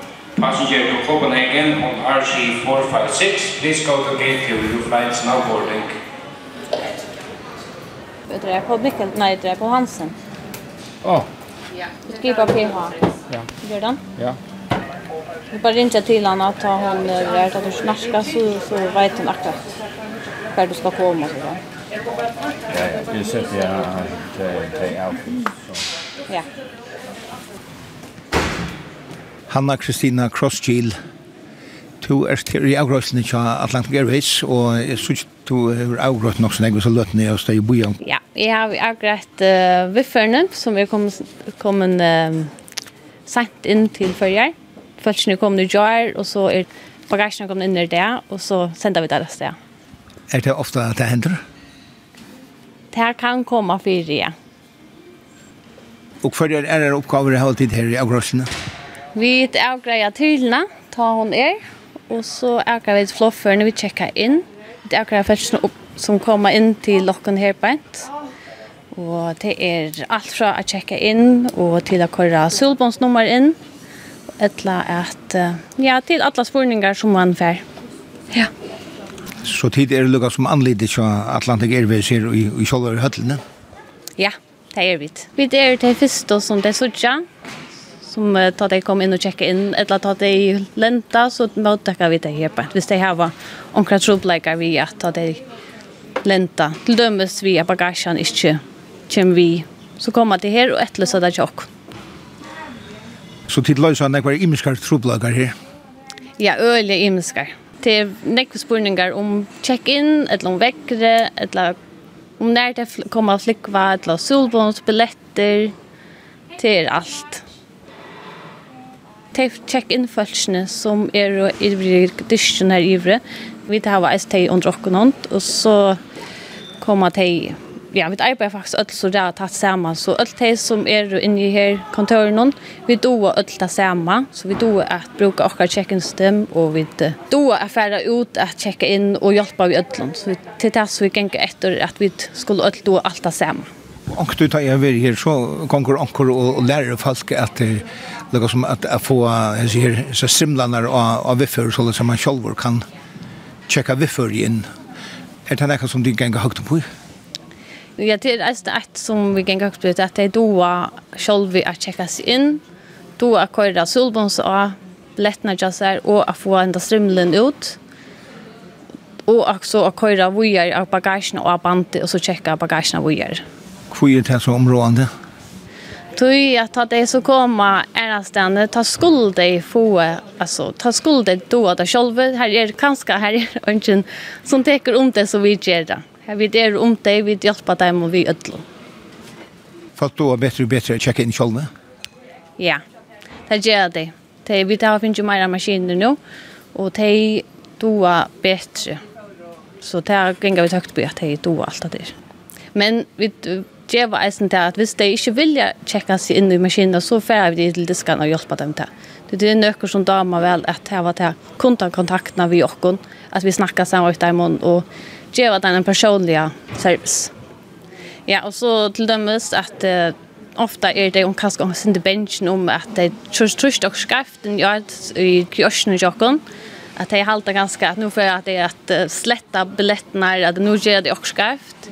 Passenger to Copenhagen on RC456, please go to gate two, you flight snowboarding. boarding. du, på Mikkel, nej, det är på Hansen. Åh. Oh. Ja. Du skriver PH. Ja. Gör den? Ja. Vi bara ringer till henne att ta hon är att du snackar så så vet hon akkurat var du ska komma så där. Ja, ja, det sätter jag att det är outfit. Ja. Hanna Kristina Crossgill. Du er til i avgrøsene til Atlantic Airways, og jeg synes du er avgrøst nok så lenge, så løtten ned hos deg i byen. Ja, jeg har avgrøst uh, vifferne, som er kommet kom uh, sent inn til førjer. Følgene kom i jar, og så er bagasjen kommet inn i det, og så sender vi det til sted. Er det ofte at det hender? Det her kan komme fire, ja. Og hva er det oppgaver i halvtid her i avgrøsene? Ja. Vi avgreier tylene, ta hon er, og så avgreier vi flåførene, vi tjekker inn. Vi avgreier felsene opp som kommer inn til lokken her på ent. Og det er alt fra å tjekke inn og til å køre solbåndsnummer inn. Etla at, ja, til alle spørninger som man får. Ja. Så tid er det lukket som anlidet til Atlantic Airways her i, i Kjolver Høtlene? Ja, det er vi. Vi er det første som det er sånn som uh, tar de kom in och checka in eller tar de lenta så mottar vi det här på. Hvis de har omkring troblekar vi att ta de lenta. Til dømes vi at bagagen ikke kommer vi. Så kommer det här och ett det där tjock. Så till lösa när det är imiskar troblekar? Ja, øyelig imiskar. Det er nekve spurningar om check-in, eller om väckre, eller om när det kommer att eller solbånsbiljetter, det är allt te check in følelsene som er og ivrig dysjen her ivrig. Vi tar hva eist teg under åkken og så kommer teg, ja, vi arbeider faktisk alt så det tatt sammen, så alt te som er inne i her kontoren, vi doer alt det sammen, så vi doer at bruke in system og vi doer at fære ut at checka inn og hjelpe vi alt, så vi, til det så vi ganger etter at vi skulle alt doer alt det sammen. Och du tar över här så ganger anker och lärare folk att Lika som att, att få här, så simlanar av, av vifför så att man själv kan checka vifför in. Är det något som du gänga högt på? Ja, det er alltså ett som vi gänga högt på at det är då själv att checka sig in då att köra solbons av lättna jazzar och att få ända strimlen ut og også å køyre vujer av bagasjen og av bandet, og så tjekka bagasjen av vujer. Hvor er det så områdende? Tui att ta det så komma är stände ta skuld dig få alltså ta skuld dig då att själva här är kanske här är ungen som täcker om det så vi ger det. Här vi det om det vi hjälpa dem och vi ödlo. Fast då bättre och bättre checka in själva. Ja. Det gör det. Det vi tar finns ju mera maskiner nu och det då bättre. Så där gänga vi takt på att det då allt det. Men vi geva eisen til at hvis de ikke vilja tjekka seg inn i maskinen, så færer vi til diskan og hjelpa dem til. Det er nøkker som damer vel at heva til kontakontaktene vi okkon, at vi snakkar sammen ut dem og geva den en personlig service. Ja, og så til dømes at uh, ofta er det om kanskje om sin benchen om at de trøst og skreften gjør i kjørsen og jokken, at de halter ganske at nå får jeg at det er at sletta billettene, at nå gjør det og skreft,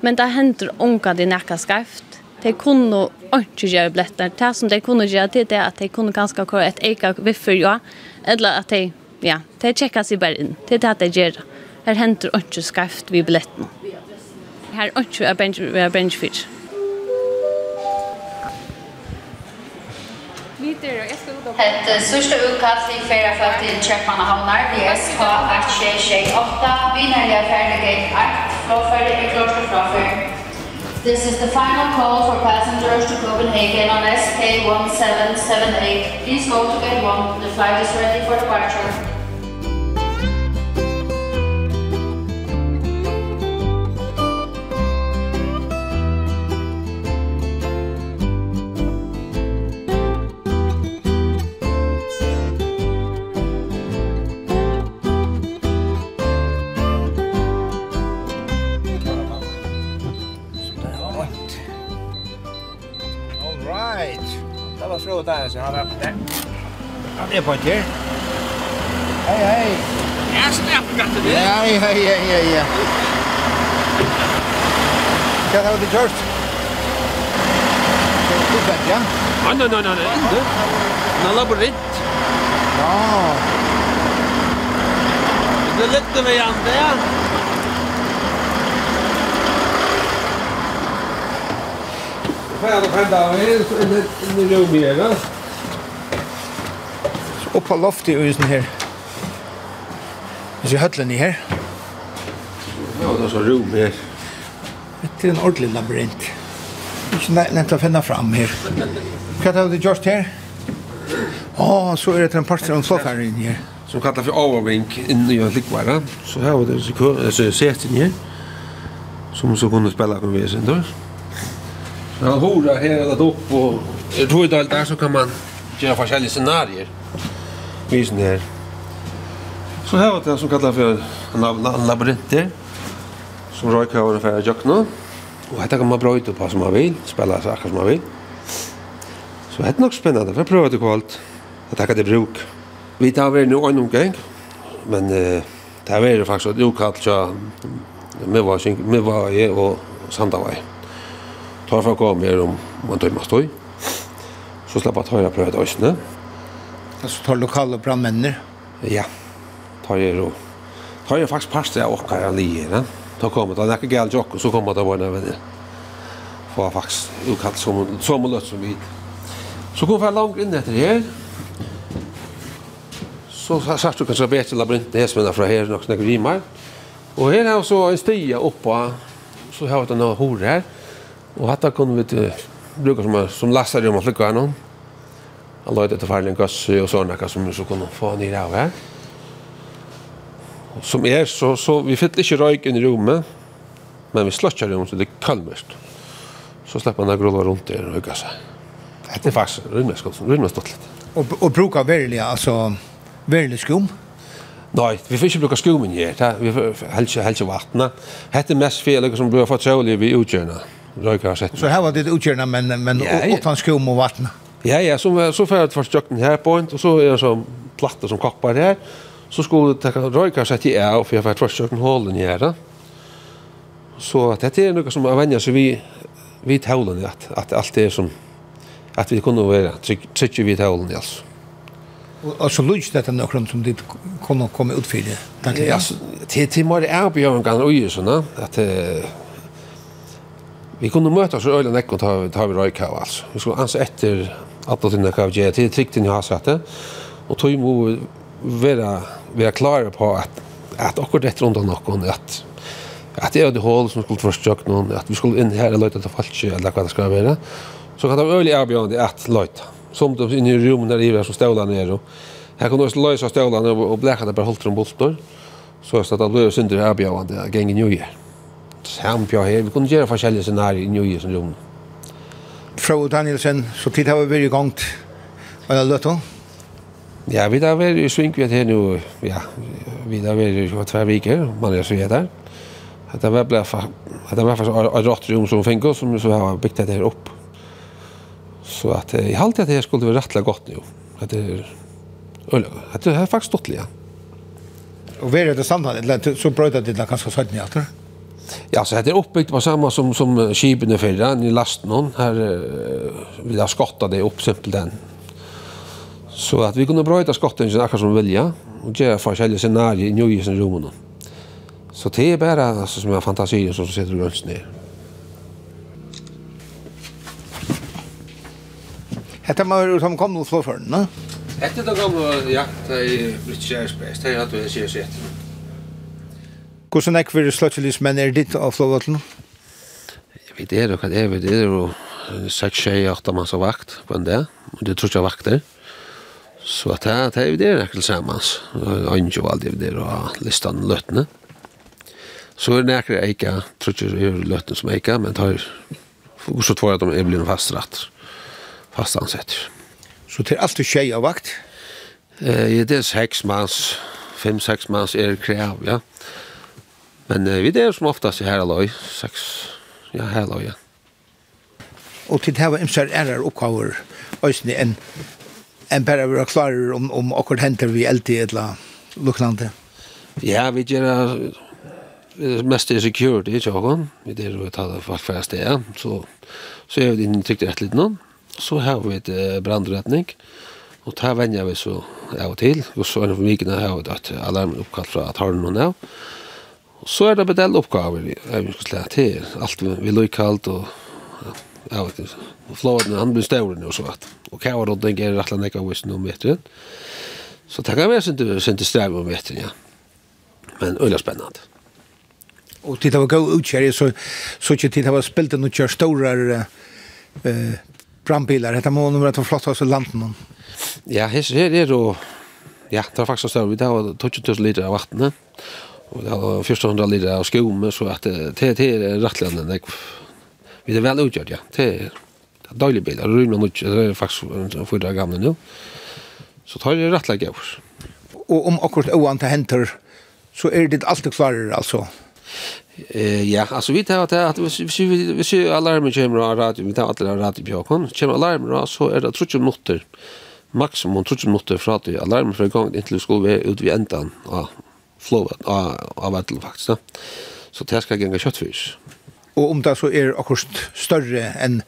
Men det hender unga de nekka skarft. De kunne ikke gjøre bletter. Det som de kunne gjøre til det er at de kunne ganske køre et eika viffer, ja. Eller at de, ja, de tjekka seg bare inn. Det er det de gjør. Her hender ikke skarft vid bletten. Her er ikke bench, bench, bench, bench, Hett sørste utkast i ferie for til Kjøpmann havnar, vi er SK828, vinnerlige ferdighet 8, fråfører i klorske flåfer. This is the final call for passengers to Copenhagen on SK1778. Please go to gate 1. The flight is ready for departure. Frode Teinesen, han er på der. Han är på en Hej hej. Jag Ja, gott det. Ja, ja, ja, ja, ja. Jag har du gjort? är bättre, ja? nej, nej, nej, nej. Na labyrint. Ja. Det er litt med jante, ja. færa færa av her, så i rum her, da. Så opp loftet i husen her. Hvis vi høtlen i her. Ja, det er så rum her. Det er en ordentlig labyrint. Ikke nevnt å finne fram her. Hva har du gjort her? Åh, så er det en parter av en inn her. Som kallar for overvink inne i likvara. Så her var det en sekund, så sett inne her. Som så kunne spela på vesen, da. Ja. När man horar det upp och tror inte allt där så kan man göra forskjellige scenarier. Visen här. Så här var det som kallar för labyrinter. Som Roy över och Färja Jökna. Och här kan man bröjta på som man vill. Spela saker som man vill. Så det är nog spännande. För jag prövar det kvalt. Jag tackar det bruk. Vi tar väl nu en omgång. Men eh, det här är det faktiskt ett okall. Jag med var, med var jag och Sandavai tar for å komme her om en døgn støy. Så slapp jeg tøyre prøve til Østene. Så tar lokale brandmennene? Ja, tar jeg ro. Tar jeg faktisk parst av åkker jeg lige. Da kommer det, det er ikke galt jokk, så kommer det våre venner. For faktisk utkalt som, som og løtt som vidt. Så kom jeg langt inn etter her. Så sagt du kanskje bedre labyrinten her, som er fra her, nok snakker rimer. Og her er så en stia oppa, så har vi denne hore her. Og hatta kunne vi bruka som, som lassar om å flykke henne. Han løyde etter farlig en gass og sånne som vi så kunne få ned av her. Som er, så, så vi fyller ikke røyk inn i rommet, men vi sløtjer rommet så det er kalmest. Så slipper han å grove rundt der og hugge seg. Det er faktisk rymmes stått litt. Og, og bruker verlig, altså, verlig skum? Nei, vi får ikke bruka skummen her. Vi får helst ikke vattnet. Hette mest for som blir fått sjålig vi utgjørende röka sett. Så her var det utgjørende, men men ja, ja. utan skum och vatten. Ja ja, så så för att förstökten här på och så är det som platta som koppar här. Så skulle det ta röka sett i är och för att förstökten hållen i här. Så att det är något som avvänja så vi vi tålen att att allt det är som att vi kunde vara tycker vi tålen alltså. Og så lyst dette nøkron som dit kunne komme utfyrir. Ja, til til mer erbjørn kan og sånn at Vi kunde mötas och ölen ekon tar tar vi röka alltså. Vi skulle ansa efter att det när kan ge till trikt ni har satt det. Och tog mo vara vara klara på att att akkurat det runt någon att att det är det hål som skulle försöka någon att vi skulle in här och leta efter falsk eller vad det ska vara. Så kan det öle erbjudande att låta. Som de inne i rummet där i där så stolar ner och här kan också lösa stolarna och bläcka det bara hållt runt bollar. Så att det blir synd det erbjudande gängen ju sampja her. Vi kunne gjøre forskjellige scenarier i nye som rom. Fra Danielsen, så tid har vi vært i gang til å løte? Ja, vi har vært i Svinkvet her nå, ja, vi har vært i tve viker, man er så vidt her. Det var ble det var faktisk et rått rom som fikk oss, som så har bygd det her opp. Så at, jeg halte at det her skulle være rettelig godt nå. At det er, det er faktisk stått litt, ja. Og vi er det samme, så brøyde det ganske sånn i atter? Ja. Ja, så heter det uppbyggt på samma som som skipen är förra i lasten här vill jag skotta det upp simpelt den. Så att vi kunde bröta skotten så som vilja och göra forskjellige scenarier i njöjesen rummen. Så det är bara alltså, som jag fantasien som sitter runt ner. Hetta maður som kom nú flófarna. Hetta det gamla jakt í British Airspace. Tey hatu við séu sett. Hvordan er det sløttelis menn er ditt av flåvattelen? Jeg vet det, hva det er, det er jo 6-6-8 masse vakt på en dag, men det tror jeg vakter. Så at det det er det sammen, Anjo og alt det er og listan løtene. Så er det akkurat eika, tror jeg er løtene som eika, men tar, så tror jeg at de er blitt fastratt, fastansett. Så det er alltid tjej av vakt? Eh, det er 6 mans, 5-6 mans er krev. Ja Men eh, vi det er som oftast i Heraløy, seks, ja, Heraløy, ja. Og til det var imser ærer oppgaver, øyne enn en bare være klarer om, om akkurat henter vi alltid et eller luknande? Ja, vi gjør det mest er security i tjokken, vi er jo tatt av folk fra sted, så, så er vi inn trygt rett litt nå. så har vi et brandretning, og ta venner vi så av og til, og så er det for mye har vi et alarm oppkalt fra at har noen av, Og så er det bedelle oppgaver i Øyvingskurslæt her. Alt vi løykalt og ja, vet ikke. Flåden, han blir større og så at. Og kjavarodden er rett og slett av vissen om vetren. Så det kan være sin til strev om vetren, ja. Men øyla spennende. Og tid av å gå utkjære, så, så ikke tid av å spille noen kjør store eh, brannbiler. Dette må nummer at flott oss i landen. Ja, her, her er det, ja, det var faktisk større. Vi tar 20 000 liter av vattnet. Og det har 1400 liter av skomme så at det det är rättländen. Vi er väl utgjørt, ja. Det er är døylig bil. Det er rymmer nok, det är faktiskt fyra gamle nå. Så tar det rettelig av oss. Och om akkurat oanta henter, så er det alltid klarare altså? Eh ja, alltså vi tar att att vi vi ser alarmen kommer av radio, vi tar att alla radio på björkon. Kommer alarmen så är det 30 minuter. Maximum 30 minuter från att alarmen för igång till skulle vi ut vid ändan. Ja, flåvet av, av vettel faktisk. Da. Så det skal gjenge kjøttfys. Og om det så er akkurat større enn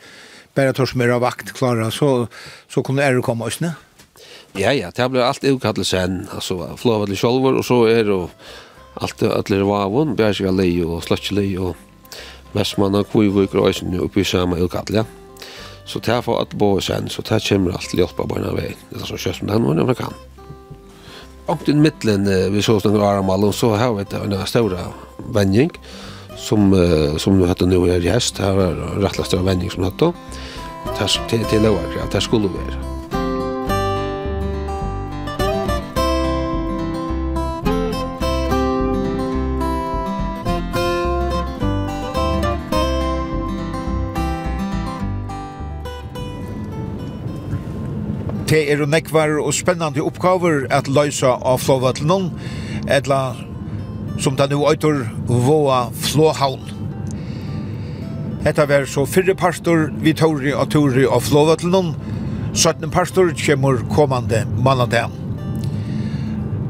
bare tar som er av vakt klara, så, så kunne det komme oss ned? Ja, ja, det blir alt ukattelig sen. Altså, flåvet til sjolver, og så er det alt ukattelig vavon, bjergsjø lei og sløtjelig og Vestmann og Kvivuker og Øysen oppi i samme ukattelig. Ja. Så det er for at bo sen, så det kommer alt til å hjelpe barna vei. Det er så kjøst med den, men det kan. Och i mitten vi såg några armar och så har vi en stor vändning som som nu heter nu är häst här är rättlast av vändning som heter. Tas till till låga, tas skulle vara. det er nekvar og spennande oppgaver at løysa av flåvattelen, etla som det nu øytor våa flåhavn. Hetta var så fyrre pastor vi tåri og tåri av flåvattelen, 17 pastor kjemur kommande mannadag.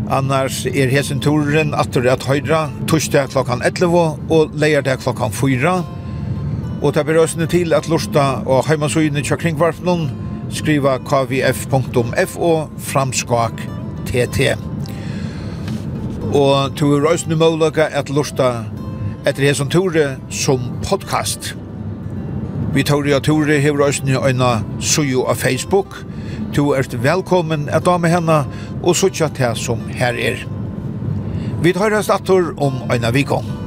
Annars er hesen turen atter at høyra, torsdag klokkan 11 og leierdag klokkan 4. Og det blir til at lusta og heimasøyene kjøkringvarfnån, skriva kvf.fo framskak tt. Og to er røysene måløkka at lusta etter hesson ture som podcast. Vi tori og ture hever røysene øyna suju av Facebook. To er velkommen at dame henne og suttja til som her er. Vi tar høyrast dator om øyna vikong.